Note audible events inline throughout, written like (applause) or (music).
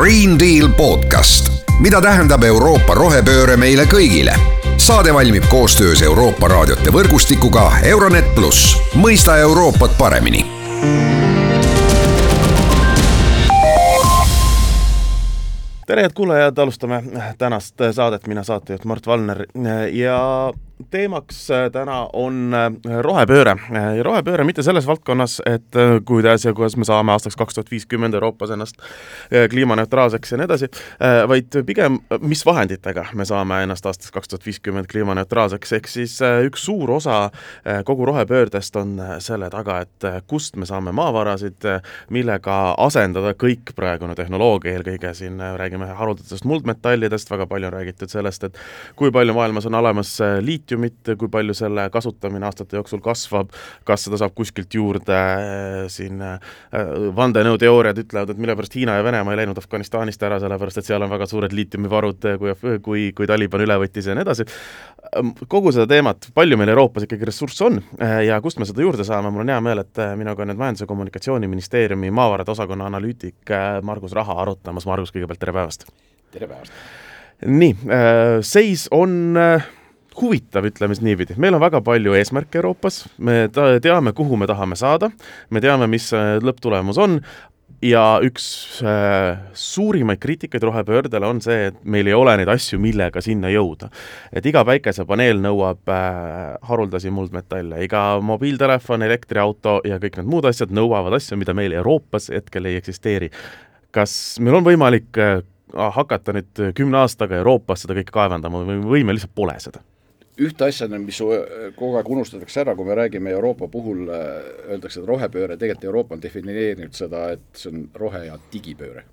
Green Deal podcast, mida tähendab Euroopa rohepööre meile kõigile. saade valmib koostöös Euroopa raadiote võrgustikuga Euronet pluss, mõista Euroopat paremini. Tere, head kuulajad, alustame tänast saadet, mina saatejuht Mart Valner. Ja teemaks äh, täna on äh, rohepööre. Ja rohepööre mitte selles valdkonnas, et äh, kuidas ja kuidas me saame aastaks kaks tuhat viiskümmend Euroopas ennast kliimaneutraalseks ja nii edasi, vaid pigem, mis vahenditega me saame ennast aastaks kaks tuhat viiskümmend kliimaneutraalseks, ehk siis üks suur osa kogu rohepöördest on selle taga, et kust me saame maavarasid, millega asendada kõik praegune tehnoloogia, eelkõige siin räägime haruldastest muldmetallidest, väga palju on räägitud sellest, et kui palju maailmas on olemas liit, liitiumit, kui palju selle kasutamine aastate jooksul kasvab, kas seda saab kuskilt juurde, äh, siin äh, vandenõuteooriad ütlevad, et mille pärast Hiina ja Venemaa ei läinud Afganistanist ära, sellepärast et seal on väga suured liitiumivarud, äh, kui, kui, kui Taliban üle võttis ja nii edasi. Ähm, kogu seda teemat, palju meil Euroopas ikkagi ressursse on ja kust me seda juurde saame, mul on hea meel, et minuga on nüüd Majandus- ja Kommunikatsiooniministeeriumi maavarade osakonna analüütik Margus Raha arutamas, Margus, kõigepealt tere päevast! tere päevast! nii, seis on huvitav, ütleme siis niipidi, meil on väga palju eesmärke Euroopas, me teame, kuhu me tahame saada, me teame, mis lõpptulemus on, ja üks äh, suurimaid kriitikaid rohepöördele on see, et meil ei ole neid asju, millega sinna jõuda. et iga päikesepaneel nõuab äh, haruldasi muldmetalle, iga mobiiltelefon, elektriauto ja kõik need muud asjad nõuavad asju, mida meil Euroopas hetkel ei eksisteeri. kas meil on võimalik äh, hakata nüüd kümne aastaga Euroopas seda kõike kaevandama või, või meil lihtsalt pole seda? Ühte asja, mis kogu aeg unustatakse ära, kui me räägime Euroopa puhul, öeldakse, et rohepööre, tegelikult Euroopa on defineerinud seda, et see on rohe- ja digipööre.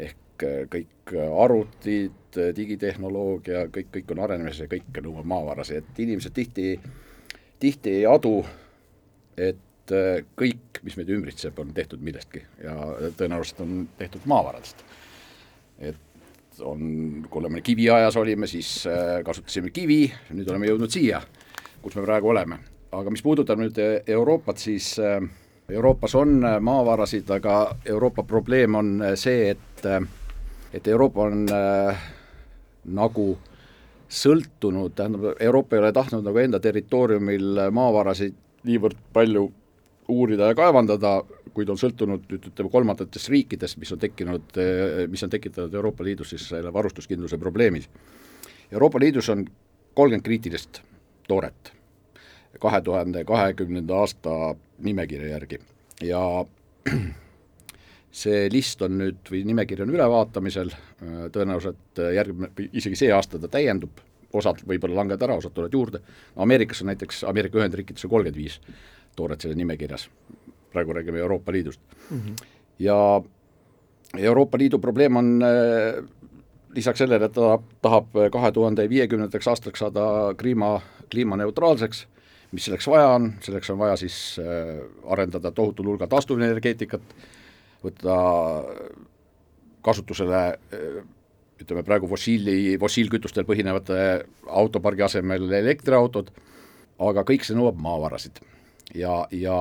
ehk äh, kõik arvutid, digitehnoloogia, kõik, kõik on arenemas ja kõik nõuab maavarasid, et inimesed tihti, tihti ei adu, et äh, kõik, mis meid ümbritseb, on tehtud millestki ja tõenäoliselt on tehtud maavaradest. et on, kui oleme kiviajas olime, siis äh, kasutasime kivi, nüüd oleme jõudnud siia, kus me praegu oleme. aga mis puudutab nüüd äh, Euroopat, siis äh, Euroopas on maavarasid, aga Euroopa probleem on see, et, et Euroopa on äh, nagu sõltunud, tähendab, Euroopa ei ole tahtnud nagu enda territooriumil maavarasid niivõrd palju uurida ja kaevandada, kuid on sõltunud nüüd ütleme kolmandatest riikidest, mis on tekkinud, mis on tekitanud Euroopa Liidus siis selle varustuskindluse probleemid. Euroopa Liidus on kolmkümmend kriitilist tooret kahe tuhande kahekümnenda aasta nimekirja järgi ja (clears throat) see list on nüüd või nimekiri on ülevaatamisel, tõenäoliselt järgmine, isegi see aasta ta täiendub, osad võib-olla langevad ära, osad tulevad juurde, Ameerikas on näiteks, Ameerika Ühendriikides on kolmkümmend viis tooret selles nimekirjas, praegu räägime Euroopa Liidust mm. -hmm. ja Euroopa Liidu probleem on äh, lisaks sellele, et ta tahab kahe tuhande viiekümnendaks aastaks saada kliima, kliimaneutraalseks, mis selleks vaja on, selleks on vaja siis äh, arendada tohutul hulgal taastuvenergeetikat, võtta kasutusele äh, ütleme praegu fossiili, fossiilkütustel põhinevate autopargi asemel elektriautod, aga kõik see nõuab maavarasid ja, ja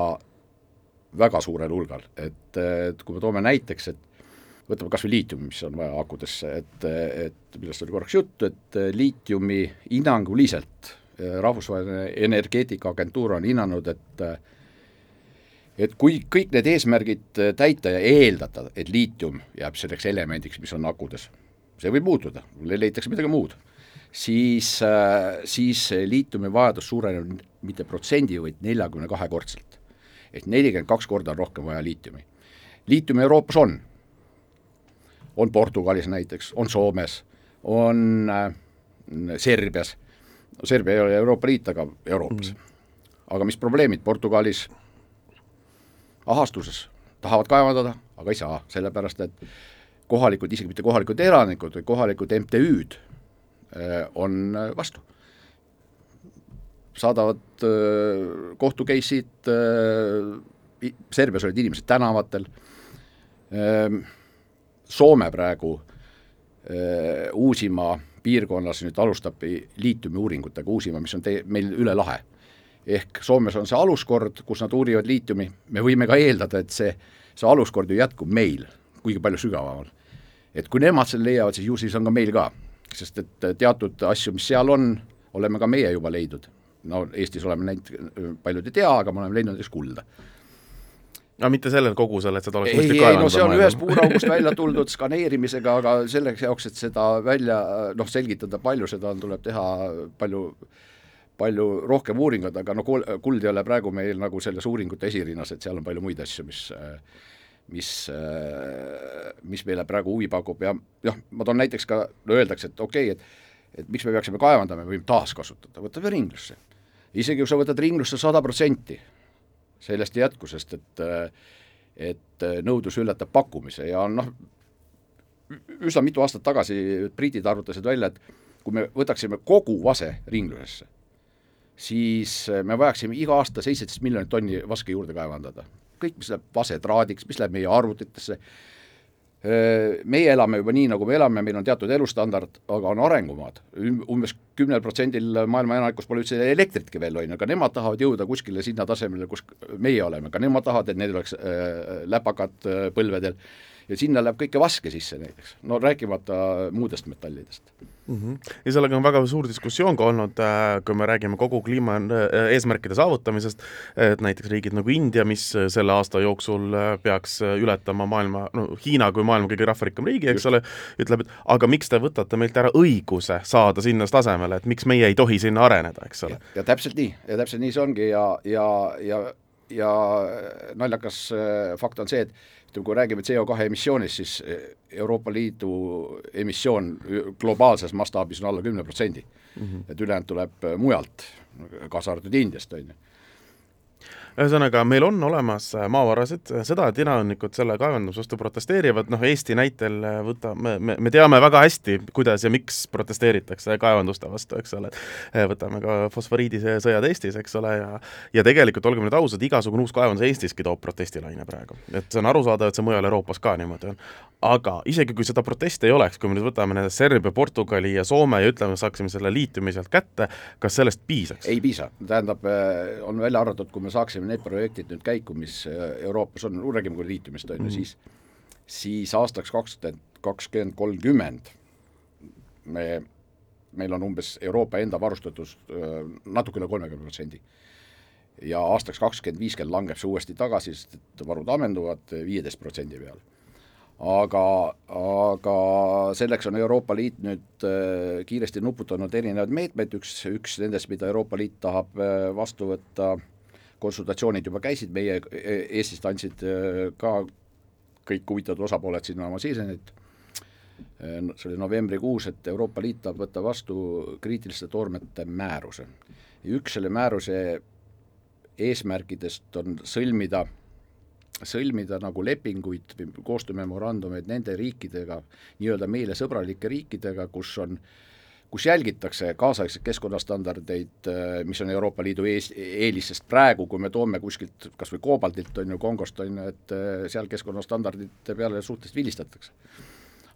väga suurel hulgal, et, et kui me toome näiteks, et võtame kas või liitiumi, mis on vaja akudesse, et, et millest oli korraks juttu, et liitiumi hinnanguliselt rahvusvaheline energeetikaagentuur on hinnanud, et et kui kõik need eesmärgid täita ja eeldada, et liitium jääb selleks elemendiks, mis on akudes, see võib muutuda, leitakse midagi muud, siis, siis liitiumi vajadus suureneb mitte protsendi, vaid neljakümne kahekordselt ehk nelikümmend kaks korda on rohkem vaja liitiumi. liitiumi Euroopas on, on Portugalis näiteks, on Soomes, on äh, Serbias, Serbia ei ole Euroopa Liit, aga Euroopas. Mm.. aga mis probleemid? Portugalis, ahastuses, tahavad kaevandada, aga ei saa, sellepärast et kohalikud, isegi mitte kohalikud elanikud, vaid kohalikud MTÜ-d äh, on äh, vastu saadavad kohtu case'id Serbias olid inimesed tänavatel Soome praegu Uusimaa piirkonnas nüüd alustab liitiumi uuringutega, Uusimaa, mis on tee-, meil üle lahe. ehk Soomes on see aluskord, kus nad uurivad liitiumi, me võime ka eeldada, et see, see aluskord ju jätkub meil, kuigi palju sügavamal. et kui nemad selle leiavad, siis ju siis on ka meil ka, sest et teatud asju, mis seal on, oleme ka meie juba leidnud. No Eestis oleme näinud, paljud ei tea, aga me oleme leidnud näiteks kulda. Aga mitte sellel kogusel, et seda oleks ei, ei, no see on ühest puuraugust välja tuldud skaneerimisega, aga selleks jaoks, et seda välja noh, selgitada, palju seda on, tuleb teha palju palju rohkem uuringuid, aga no kuld ei ole praegu meil nagu selles uuringute esirinnas, et seal on palju muid asju, mis mis, mis meile praegu huvi pakub. Ja noh, ma toon näiteks ka, no öeldakse, et okei okay,, et et miks me peaksime kaevandama, me võime taaskasutada, võtame ringlusse. Isegi kui sa võtad ringlusse sada protsenti, sellest ei jätku, sest et et nõudlus ületab pakkumise ja noh, üsna mitu aastat tagasi britid arvutasid välja, et kui me võtaksime kogu vase ringlusesse, siis me vajaksime iga aasta seitseteist miljonit tonni vaske juurde kaevandada. kõik, mis läheb vasetraadiks, mis läheb meie arvutitesse, meie elame juba nii, nagu me elame, meil on teatud elustandard, aga on arengumaad. Um, umbes kümnel protsendil maailma elanikust pole üldse elektritki veel, on ju, aga nemad tahavad jõuda kuskile sinna tasemele, kus meie oleme, ka nemad tahavad, et neil oleks äh, läpakad äh, põlvedel ja sinna läheb kõike vaske sisse näiteks, no rääkimata muudest metallidest mm. -hmm. ja sellega on väga suur diskussioon ka olnud, äh, kui me räägime kogu kliimaeesmärkide äh, saavutamisest, et näiteks riigid nagu India, mis selle aasta jooksul äh, peaks ületama maailma, no Hiina kui maailma kõige rahvarikkam riigi, eks Just. ole, ütleb, et aga miks te võtate meilt ära õiguse saada sinna tasemele, et miks meie ei tohi sinna areneda, eks ole. ja täpselt nii, ja täpselt nii see ongi ja, ja, ja ja naljakas fakt on see, et ütleme, kui räägime CO2 emissioonist, siis eh, Euroopa Liidu emissioon globaalses mastaabis on alla kümne protsendi. Mhm. et ülejäänud tuleb eh, mujalt, kaasa arvatud Indiast, on ju ühesõnaga, meil on olemas äh, maavarasid, seda, et inaanikud selle kaevandamise vastu protesteerivad, noh Eesti näitel äh, võta, me, me, me teame väga hästi, kuidas ja miks protesteeritakse kaevanduste vastu, eks ole, äh, võtame ka fosforiidisõjad Eestis, eks ole, ja ja tegelikult olgem nüüd ausad, igasugune uus kaevandus Eestiski toob protestilaine praegu. et see on arusaadav, et see mujal Euroopas ka niimoodi on. aga isegi, kui seda protesti ei oleks, kui me nüüd võtame need Serbia, Portugali ja Soome ja ütleme, saaksime selle liitiumi sealt kätte, kas sellest piisaks? ei piisa, tähendab, on välja arvatud, kui me saaksime need projektid nüüd käiku, mis äh, Euroopas on, räägime küll liitumist, on ju, mhm. siis siis aastaks kakskümmend, kakskümmend kolmkümmend me, meil on umbes Euroopa enda varustatus äh, natuke üle kolmekümne protsendi. ja aastaks kakskümmend viiskümmend langeb see uuesti tagasi, sest et varud ammenduvad viieteist protsendi peale aga, aga selleks on Euroopa Liit nüüd äh, kiiresti nuputanud erinevaid meetmeid, üks, üks nendest, mida Euroopa Liit tahab vastu võtta äh, konsultatsioonid juba käisid, meie e-, Eestist andsid äh, ka kõik huvitatud osapooled sinna oma sisendit, äh, see oli novembrikuus, et Euroopa Liit tahab võtta vastu kriitiliste toormete määruse. ja üks selle määruse eesmärkidest on sõlmida, sõlmida nagu lepinguid, koostöömemorandumeid nende riikidega, nii-öelda meile sõbralike riikidega, kus on äh, kus jälgitakse kaasaegseid keskkonnastandardeid, äh, mis on Euroopa Liidu ees, eelis, sest praegu, kui me toome kuskilt kas või koobaltilt, on ju, Kongost, on ju, et äh, seal keskkonnastandardite peale suhteliselt vilistatakse.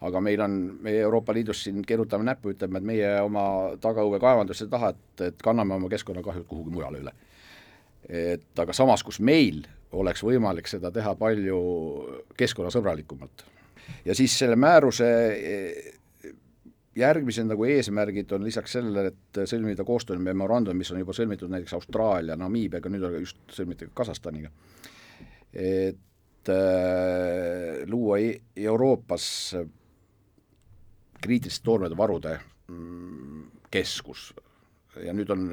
aga meil on, meie Euroopa Liidus siin keerutame näppu, ütleme, et meie oma tagaõue kaevanduste taha, et, et kanname oma keskkonnakahjud kuhugi mujale üle. et aga samas, kus meil oleks võimalik seda teha palju keskkonnasõbralikumalt. ja siis selle määruse järgmised nagu eesmärgid on lisaks sellele, et sõlmida koostöömemorandum, mis on juba sõlmitud näiteks Austraalia, Namiibiaga, nüüd just sõlmiti Kasahstaniga, et äh, luua e Euroopas kriitiliste toormete varude mm, keskus. Ja nüüd on,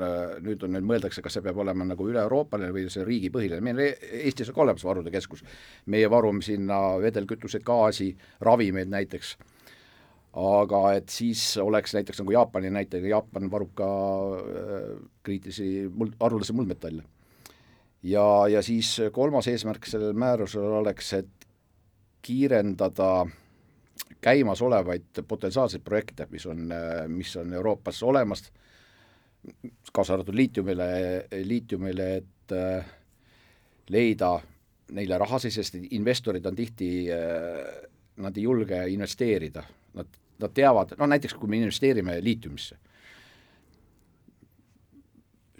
nüüd on, nüüd mõeldakse, kas see peab olema nagu üle-euroopaline või see riigipõhiline, meil Eestis on ka olemas varude keskus. meie varume sinna vedelkütuseid, gaasi, ravimeid näiteks aga et siis oleks näiteks nagu Jaapani näitega, Jaapan varub ka äh, kriitilisi muld, haruldasi muldmetalle. ja, ja siis kolmas eesmärk sellel määrusel oleks, et kiirendada käimasolevaid potentsiaalseid projekte, mis on, äh, mis on Euroopas olemas, kaasa arvatud liitiumile, liitiumile, et äh, leida neile rahasid, sest investorid on tihti, nad ei julge investeerida nad, nad teavad, no näiteks kui me investeerime liitiumisse,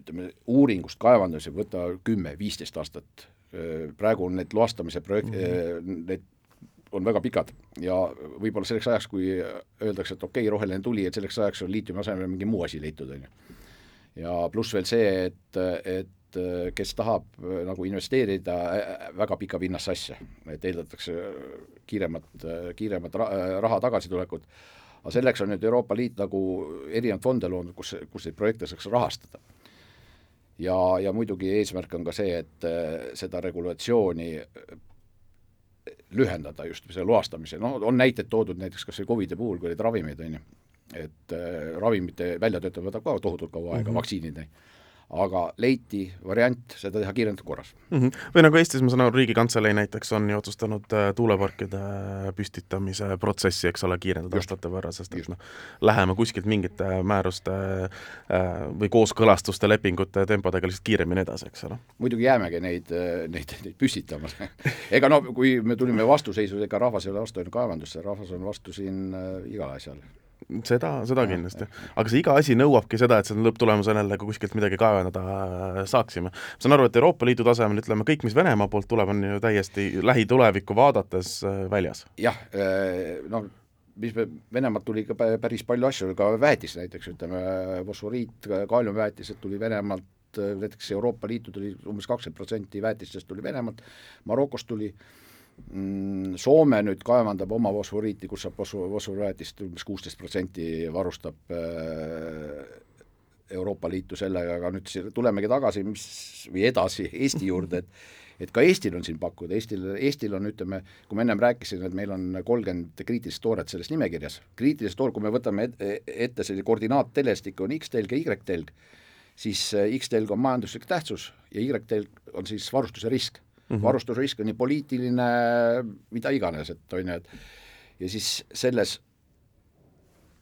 ütleme, uuringust kaevandamisel võtta kümme, viisteist aastat, praegu on need loastamise projekt mm, -hmm. need on väga pikad ja võib-olla selleks ajaks, kui öeldakse, et okei okay,, roheline tuli, et selleks ajaks on liitiumi asemel mingi muu asi leitud, on ju. ja pluss veel see, et, et kes tahab nagu investeerida väga pika pinnasse asja, et eeldatakse kiiremat, kiiremat raha tagasitulekut, aga selleks on nüüd Euroopa Liit nagu erinevaid fonde loonud, kus, kus neid projekte saaks rahastada. Ja, ja muidugi eesmärk on ka see, et seda regulatsiooni lühendada just selle loastamise, noh, on näiteid toodud näiteks kas või Covidi puhul, kui olid ravimid, on ju, et äh, ravimite väljatöötamine võtab ka tohutult kaua aega mm, -hmm. vaktsiinid, aga leiti variant seda teha kiirendatud korras mm. -hmm. Või nagu Eestis, ma saan aru, Riigikantselei näiteks on ju otsustanud äh, tuuleparkide püstitamise protsessi, eks ole, kiirendada aastate võrra, sest et noh, läheme kuskilt mingite määruste äh, või kooskõlastuste lepingute tempodega lihtsalt kiiremini edasi, eks ole. muidugi jäämegi neid, neid, neid püstitama (laughs) ega noh, kui me tulime vastuseisu, ega rahvas ei ole vastu ainult kaevandusse, rahvas on vastu siin äh, igale asjale seda, seda kindlasti. aga see iga asi nõuabki seda, et selle lõpptulemusena jälle kuskilt midagi kaevandada äh, saaksime. ma saan aru, et Euroopa Liidu tasemel ütleme, kõik, mis Venemaa poolt tuleb, on ju täiesti lähitulevikku vaadates äh, väljas. jah, äh, noh, mis me, Venemaalt tuli ka päris palju asju, ka väetis näiteks, ütleme, fosforiit, kaaliumväetised tuli Venemaalt, näiteks Euroopa Liitu tuli umbes kakskümmend protsenti väetistest tuli Venemaalt, Marokost tuli äh, Soome nüüd kaevandab oma fosforiiti, kus saab fosfor, fosforiitist umbes kuusteist protsenti varustab äh, Euroopa Liitu sellega, aga nüüd tulemegi tagasi, mis, või edasi (laughs) Eesti juurde, et et ka Eestil on siin pakkuda, Eestil, Eestil on, ütleme, kui ma ennem rääkisin, et meil on kolmkümmend kriitilist tooret selles nimekirjas, kriitilised toor, kui me võtame et, ette sellise koordinaattelestik on X-telg ja Y-telg, siis äh, X-telg on majanduslik tähtsus ja Y-telg on siis varustuse risk mm -hmm. varustusrisk on nii poliitiline, mida iganes, et on ju, et ja siis selles,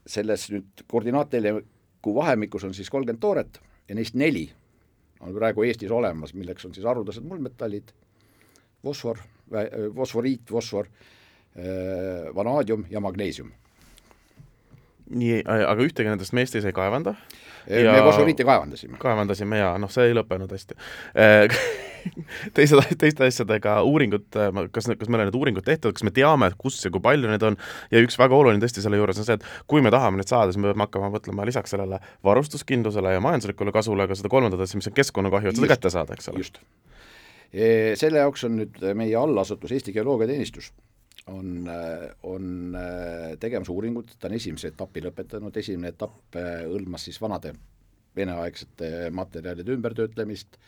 selles nüüd koordinaatteljeku vahemikus on siis kolmkümmend tooret ja neist neli on praegu Eestis olemas, milleks on siis haruldased muldmetallid, fosfor, fosforiit, fosfor, äh, vanaadium ja magneesium nii, aga ühtegi nendest me Eestis ei kaevanda. Ja... me fosforiiti kaevandasime. kaevandasime ja noh, see ei lõppenud hästi äh, (laughs) (laughs) teised, teiste asjadega uuringud, kas, kas meil on need uuringud tehtud, kas me teame, kus ja kui palju neid on, ja üks väga oluline tõesti selle juures on see, et kui me tahame neid saada, siis me peame hakkama mõtlema lisaks sellele varustuskindlusele ja majanduslikule kasule ka seda kolmandat asja, mis on keskkonnakahju, et seda kätte saada, eks ole. just. E, selle jaoks on nüüd meie allasutus Eesti Geoloogiateenistus on, on tegemas uuringut, ta on esimese etapi lõpetanud, esimene etapp hõlmas siis vanade veneaegsete materjalide ümbertöötlemist,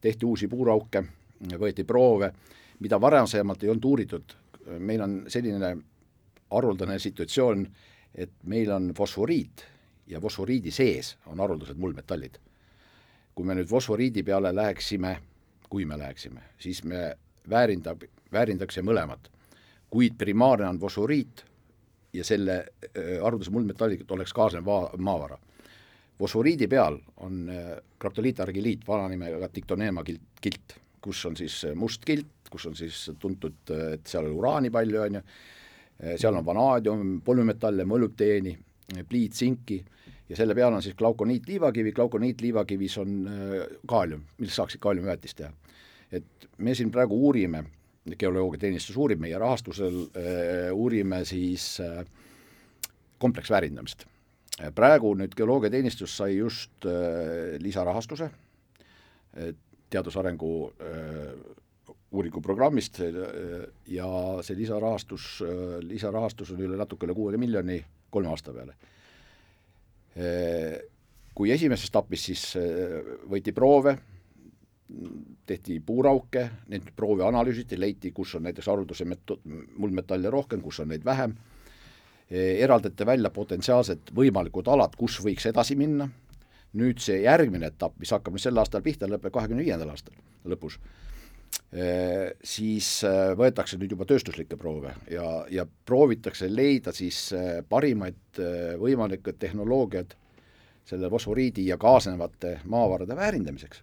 tehti uusi puurauke, võeti proove, mida varasemalt ei olnud uuritud, meil on selline haruldane situatsioon, et meil on fosforiit ja fosforiidi sees on haruldased muldmetallid. kui me nüüd fosforiidi peale läheksime, kui me läheksime, siis me väärindab, väärindaks mõlemat. kuid primaarne on fosforiit ja selle äh, haruldase muldmetalliga oleks kaasnev maavara fosforiidi peal on äh, graptoliitargiliit, vana nimega diktoneema kilt, kilt, kus on siis äh, must kilt, kus on siis tuntud, äh, et seal on uraani palju, on ju, seal on vanaadium, polümetalle, molübdeeni, pliid, tsinki ja selle peal on siis glaukoniitliivakivi, glaukoniitliivakivis on kaalium, millest saaksid kaaliumväetist teha. et me siin praegu uurime, geoloogiateenistus uurib meie rahastusel uurime siis kompleksväärindamist praegu nüüd Geoloogiateenistus sai just äh, lisarahastuse äh, teadusarengu äh, uuringuprogrammist ja see lisarahastus lisarahastus on üle natuke üle kuuekümne miljoni kolme aasta peale. Kui esimeses etapis siis võeti proove, tehti puurauke, neid proove analüüsiti, leiti, kus on näiteks haruldase met-, muldmetalle rohkem, kus on neid vähem eraldati välja potentsiaalsed võimalikud alad, kus võiks edasi minna, nüüd see järgmine etapp, mis hakkab nüüd sel aastal pihta, lõpeb kahekümne viiendal aastal lõpus, eh, siis eh, võetakse nüüd juba tööstuslikke proove ja, ja proovitakse leida siis parimaid võimalikke tehnoloogiad selle fosforiidi ja kaasnevate maavarade väärindamiseks.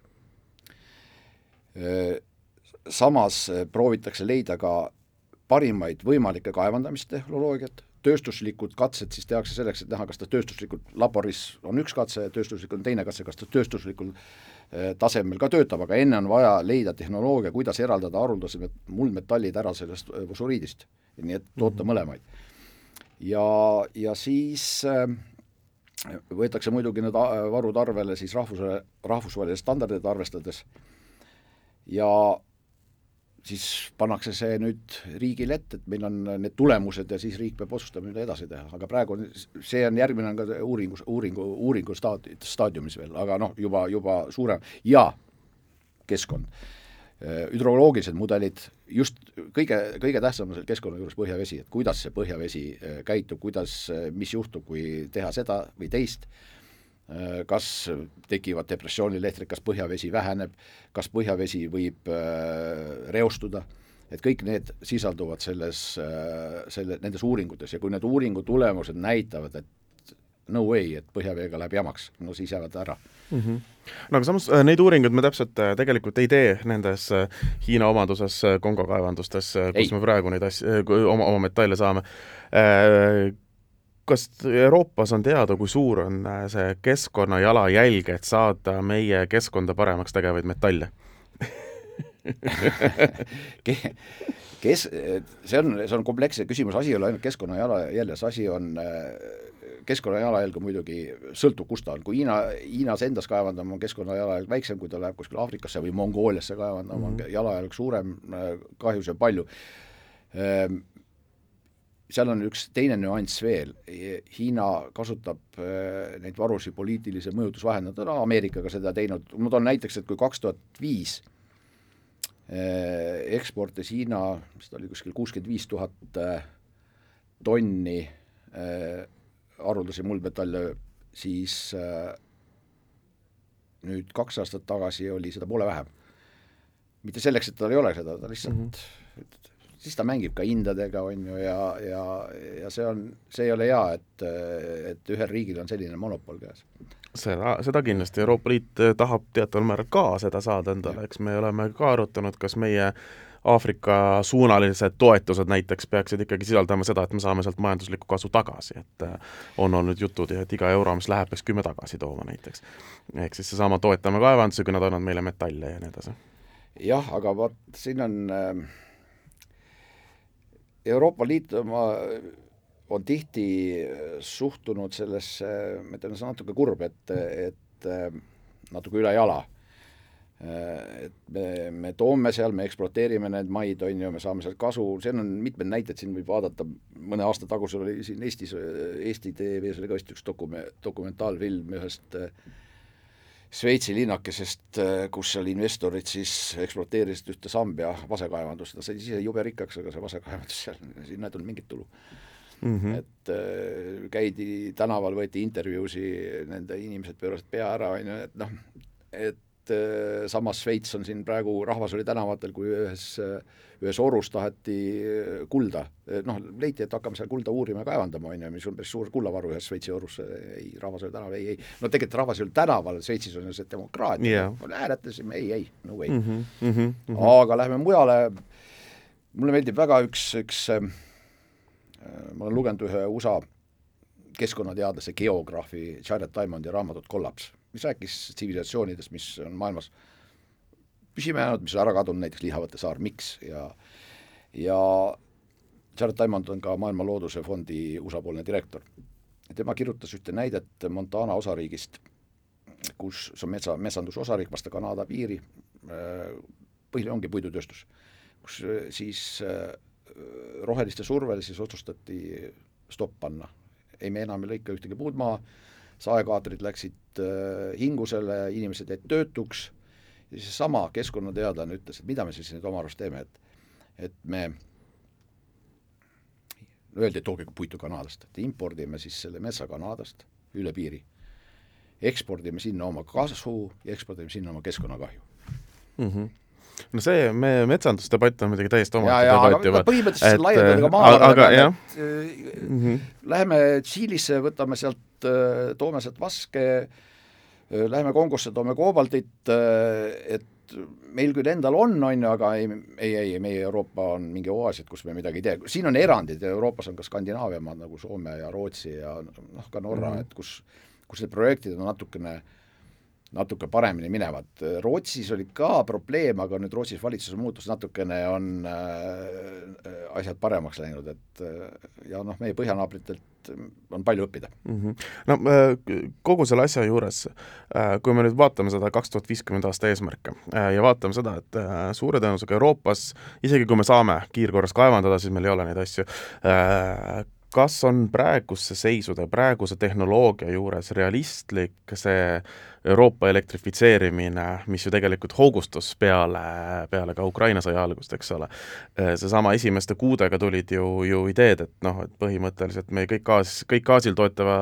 Samas proovitakse leida ka parimaid võimalikke kaevandamistehnoloogiat, tööstuslikud katsed siis tehakse selleks, et näha, kas ta tööstuslikult, laboris on üks katse, tööstuslik on teine katse, kas ta tööstuslikul eh, tasemel ka töötab, aga enne on vaja leida tehnoloogia, kuidas eraldada haruldased muldmetallid ära sellest fosforiidist. nii et toota mm -hmm. mõlemaid. ja, ja siis äh, võetakse muidugi need varud arvele siis rahvuse, rahvusvahelisi standardeid arvestades ja siis pannakse see nüüd riigile ette, et meil on need tulemused ja siis riik peab otsustama, mida edasi teha, aga praegu on, see on järgmine on ka uuringus, uuringu, uuringu staadi-, staadiumis veel, aga noh, juba, juba suurem. Ja keskkond. Äh, hüdroloogilised mudelid, just kõige, kõige tähtsam on selle keskkonna juures põhjavesi, et kuidas see põhjavesi äh, käitub, kuidas, äh, mis juhtub, kui teha seda või teist, kas tekivad depressioonilehtrid, kas põhjavesi väheneb, kas põhjavesi võib reostuda, et kõik need sisalduvad selles, selle, nendes uuringutes ja kui need uuringu tulemused näitavad, et no way, et põhjaveega läheb jamaks, no siis jäävad ära mm. -hmm. no aga samas äh, neid uuringuid me täpselt äh, tegelikult ei tee nendes äh, Hiina omaduses Kongo kaevandustes, kus ei. me praegu neid asju, oma, oma metalle saame. Kas Euroopas on teada, kui suur on see keskkonna jalajälg, et saada meie keskkonda paremaks tegevaid metalle (laughs) kes, see on, see on kompleksne küsimus, asi ei ole ainult keskkonna jalajäljes, asi on keskkonna jalajälg on muidugi, sõltub, kus ta on, kui Hiina, Hiinas endas kaevandama on keskkonna jalajälg väiksem, kui ta läheb kuskile Aafrikasse või Mongooliasse kaevandama mm, -hmm. on mhm. jalajälg suurem, kahjusid on palju. Seal on üks teine nüanss veel, Hiina kasutab eh, neid varusid poliitilise mõjutusvahendina, ta on Ameerikaga seda teinud, ma toon näiteks, et kui kaks tuhat viis eh, eksportis Hiina, mis ta oli, kuskil kuuskümmend viis tuhat eh, tonni haruldasi muldmetalle, siis äh, nüüd kaks aastat tagasi oli seda poole vähem. mitte selleks, et tal ei ole seda, ta lihtsalt mm, -hmm. Siis ta mängib ka hindadega, on ju, ja, ja, ja see on, see ei ole hea, et, et ühel riigil on selline monopol käes seda, seda kindlasti, Euroopa Liit tahab teataval määral ka seda saada endale, eks me oleme ka arutanud, kas meie äh, Aafrika suunalised toetused näiteks peaksid ikkagi sisaldama seda, et me saame sealt majanduslikku kasu tagasi, et äh, on olnud jutud ja et iga euro, mis läheb, peaks kümme tagasi tooma näiteks. ehk siis seesama toetame kaevandusi, kui nad annavad meile metalle ja nii edasi. jah, aga vot siin on äh, Euroopa Liit oma on tihti suhtunud sellesse, ma ütlen, see on natuke kurb, et, et äh, natuke üle jala. Et me, me toome seal, me ekspluateerime need maid, on ju, me saame sealt kasu, siin on mitmed näited, siin võib vaadata, mõne aasta tagusel oli siin Eestis, Eesti TV-s oli ka vist üks dokume-, dokumentaalfilm ühest Šveitsi linnakesest, kus seal investorid siis ekspluateerisid ühte Sambia vasekaevandust, ta sai ise jube rikkaks, aga see vasekaevandus seal, sinna ei tulnud mingit tulu mm. -hmm. et äh, käidi tänaval, võeti intervjuusi, nende inimesed pöörasid pea ära, on ju, et noh, et äh, samas Šveits on siin praegu, rahvas oli tänavatel, kui ühes, ühes orus taheti äh, kulda, noh, leiti, et hakkame seal kulda uurima ja kaevandama, on ju, mis on päris suur kullavaru ühes Šveitsi orus, ei, rahvas oli tänaval, ei, ei, no tegelikult rahvas ei olnud tänaval, Šveitsis on ju see demokraatia yeah., hääletasime, ei, ei, no way mm. -hmm, mm -hmm. aga lähme mujale, mulle meeldib väga üks, üks äh, ma olen lugenud ühe USA keskkonnateadlase, geograafi Jared Diamondi raamatut Kollaps mis rääkis tsivilisatsioonidest, mis on maailmas püsima jäänud, mis on ära kadunud, näiteks Lihavõtte saar, miks ja ja Jared Diamond on ka Maailma Looduse Fondi USA-poolne direktor. tema kirjutas ühte näidet Montana osariigist, kus see on metsa, metsanduse osariik vastu Kanada piiri, põhiline ongi puidutööstus, kus siis roheliste survel siis otsustati stopp panna. ei, me enam ei lõika ühtegi puud maha, saekaatrid läksid äh, hingusele, inimesed jäid töötuks. Ja siis sama keskkonnateadlane ütles, et mida me siis nüüd oma arust teeme, et et me no öeldi, et tooge puitu Kanadast, et impordime siis selle metsa Kanadast üle piiri, ekspordime sinna oma kasu ja ekspordime sinna oma keskkonnakahju. Mm. -hmm no see, me metsandusdebatt on muidugi täiesti omaette debatt juba. põhimõtteliselt laiendada ka aga et mm -hmm. läheme Tšiilisse, võtame sealt, äh, toome sealt vaske, äh, läheme Kongosse, toome koobaldit, äh, et meil küll endal on, on ju, aga ei, ei, ei, meie Euroopa on mingi oaas, et kus me midagi ei tee, siin on erandid Euroopas on ka Skandinaavia maad nagu Soome ja Rootsi ja noh, ka Norra mm, -hmm. et kus, kus need projektid on natukene natuke paremini minevad. Rootsis oli ka probleem, aga nüüd Rootsis valitsuse muutus natukene on äh, asjad paremaks läinud, et äh, ja noh, meie põhjanaabritelt on palju õppida mm. -hmm. no äh, kogu selle asja juures, äh, kui me nüüd vaatame seda kaks tuhat viiskümmend aasta eesmärke ja vaatame seda, et suure tõenäosusega Euroopas, isegi kui me saame kiirkorras kaevandada, siis meil ei ole neid asju, kas on praeguse seisude, praeguse tehnoloogia juures realistlik see Euroopa elektrifitseerimine, mis ju tegelikult hoogustus peale, peale ka Ukraina sõja algust, eks ole. seesama esimeste kuudega tulid ju, ju ideed, et noh, et põhimõtteliselt me kõik gaas, kõik gaasil toetava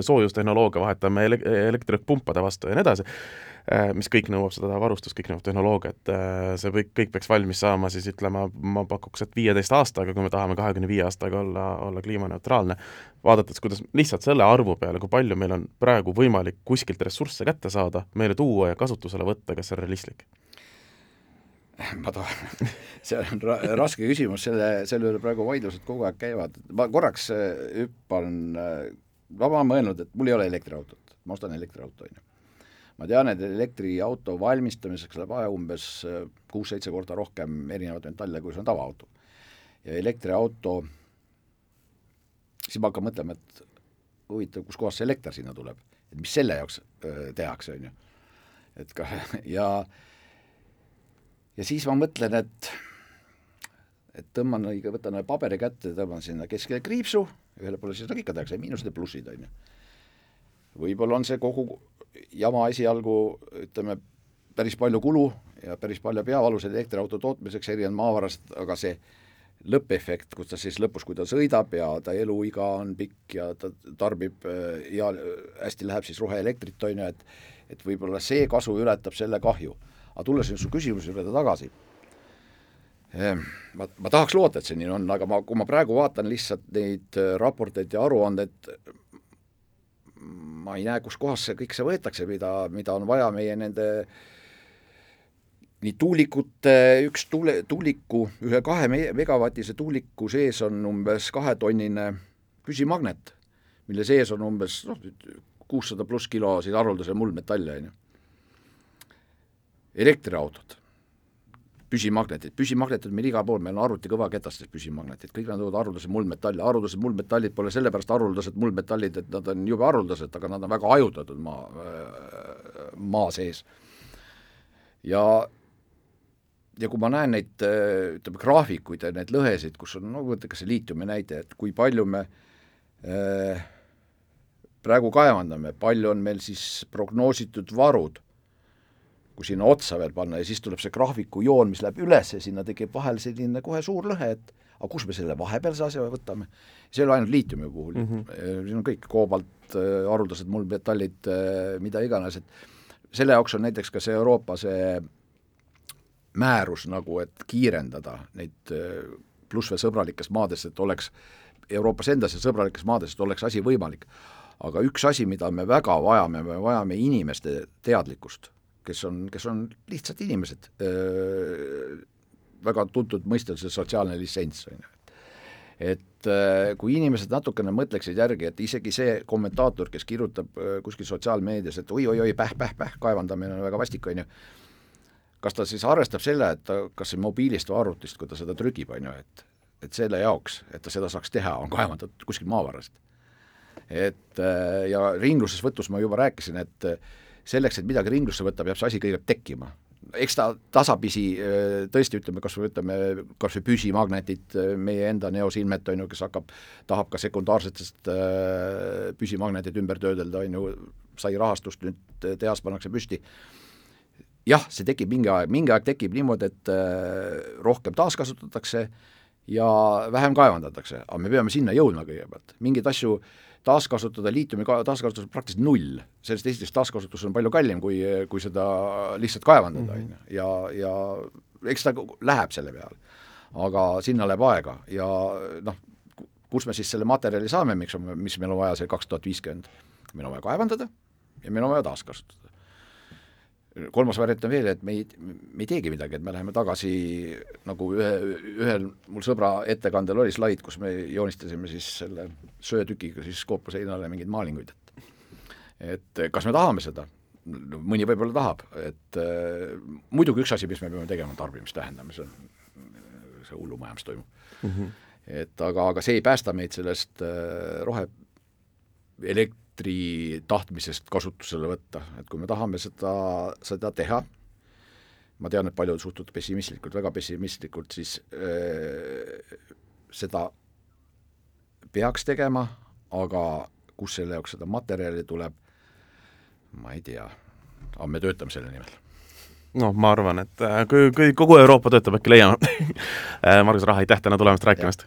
soojustehnoloogia vahetame ele-, elektripumpade vastu ja nii edasi mis kõik nõuab seda varustust, kõik nõuab tehnoloogiat, see kõik, kõik peaks valmis saama siis ütleme, ma pakuks, et viieteist aastaga, kui me tahame kahekümne viie aastaga olla, olla kliimaneutraalne, vaadates, kuidas lihtsalt selle arvu peale, kui palju meil on praegu võimalik kuskilt ressursse kätte saada, meile tuua ja kasutusele võtta, kas see on realistlik? ma tahan, (laughs) see on ra raske küsimus, selle, selle üle praegu vaidlused kogu aeg käivad, ma korraks äh, hüppan, ma olen mõelnud, et mul ei ole elektriautot, ma ostan elektriauto, on ju ma tean, et elektriauto valmistamiseks läheb vaja umbes äh, kuus-seitse korda rohkem erinevaid metalle, kui see on tavaauto. ja elektriauto, siis ma hakkan mõtlema, et huvitav, kuskohast see elekter sinna tuleb, et mis selle jaoks tehakse, on ju. et ka (laughs) ja ja siis ma mõtlen, et et tõmban õige, võtan paberi kätte, tõmban sinna keskele kriipsu, ühele poole siis nagu ikka tehakse miinused ja plussid, on ju. võib-olla on see kogu jama esialgu ütleme, päris palju kulu ja päris palju peavalu selle elektriauto tootmiseks, erinevad maavarast, aga see lõppefekt, kus ta siis lõpus, kui ta sõidab ja ta eluiga on pikk ja ta tarbib ja hästi läheb siis roheelektrit, on ju, et et võib-olla see kasu ületab selle kahju. aga tulles nüüd su küsimuse juurde tagasi, ehm, ma, ma tahaks loota, et see nii on, aga ma, kui ma praegu vaatan lihtsalt neid raporteid ja aruandeid, ma ei näe, kuskohast see kõik see võetakse, mida, mida on vaja meie nende nii tuulikute, üks tuule, tuuliku, ühe kahe megavatise tuuliku sees on umbes kahetonnine püsimagnet, mille sees on umbes noh, kuussada pluss kilo siis haruldase muldmetalle, on ju. elektriautod. Püsimagnetid, püsimagnetid meil igal pool, meil on arvuti kõvaketastes püsimagnetid, kõik nad toovad haruldased muldmetalle, haruldased muldmetallid pole sellepärast haruldased muldmetallid, et nad on jube haruldased, aga nad on väga hajutatud maa, maa sees. ja ja kui ma näen neid ütleme, graafikuid ja neid lõhesid, kus on, no võtke see liitiumi näide, et kui palju me äh, praegu kaevandame, palju on meil siis prognoositud varud kui sinna otsa veel panna ja siis tuleb see graafiku joon, mis läheb üles ja sinna tekib vahel selline kohe suur lõhe, et aga kus me selle vahepealse asja võtame. see ei ole ainult liitiumi puhul mm, -hmm. siin on kõik, koobalt, äh, haruldased muldmetallid, äh, mida iganes, et selle jaoks on näiteks ka see Euroopa see määrus nagu, et kiirendada neid plussveesõbralikes maades, et oleks Euroopas endas ja sõbralikes maades, et oleks asi võimalik. aga üks asi, mida me väga vajame, me vajame inimeste teadlikkust kes on, kes on lihtsalt inimesed, väga tuntud mõiste on see sotsiaalne litsents, on ju et kui inimesed natukene mõtleksid järgi, et isegi see kommentaator, kes kirjutab kuskil sotsiaalmeedias, et oi-oi-oi, päh-päh-päh, kaevandamine on väga vastik, on ju, kas ta siis arvestab selle, et ta kas mobiilist või arvutist, kui ta seda trükib, on ju, et et selle jaoks, et ta seda saaks teha, on kaevandatud kuskil maavarast. et ja ringlusesvõtus ma juba rääkisin, et selleks, et midagi ringlusse võtta, peab see asi kõigepealt tekkima. eks ta tasapisi tõesti, ütleme kas või võtame kas või püsimagnetid, meie enda Neosilmet, on ju, kes hakkab, tahab ka sekundaarsetest püsimagnetid ümber töödelda, on ju, sai rahastust, nüüd tehas pannakse püsti, jah, see tekib mingi aeg, mingi aeg tekib niimoodi, et rohkem taaskasutatakse ja vähem kaevandatakse, aga me peame sinna jõudma kõigepealt, mingeid asju äh, taaskasutada liitiumi taaskasutus on praktiliselt null, sellest esiteks taaskasutus on palju kallim, kui, kui seda lihtsalt kaevandada, mhm. on ju, ja, ja eks ta läheb selle peale. aga sinna läheb aega ja noh, kus me siis selle materjali saame, miks on, mis meil on vaja see kaks tuhat viiskümmend, meil on vaja kaevandada ja meil on vaja taaskasutada kolmas variant on veel, et me ei, me ei teegi midagi, et me läheme tagasi nagu ühe, ühel mul sõbra ettekandel oli slaid, kus me joonistasime siis selle söetükiga siis koopa seinale mingeid maalinguid, et et kas me tahame seda? mõni võib-olla tahab, et äh, muidugi üks asi, mis me peame tegema, on tarbimist vähendama, see on, see hullumajandus toimub mm. -hmm. et aga, aga see ei päästa meid sellest äh, rohe elektri tahtmisest kasutusele võtta, et kui me tahame seda, seda teha, ma tean, et paljud suhtuvad pessimistlikult, väga pessimistlikult, siis äh, seda peaks tegema, aga kust selle jaoks seda materjali tuleb, ma ei tea, aga me töötame selle nimel. Noh, ma arvan, et äh, kui, kui kogu Euroopa töötab, äkki leiame. (laughs) Äh, Margus Raha, aitäh täna tulemast rääkimast!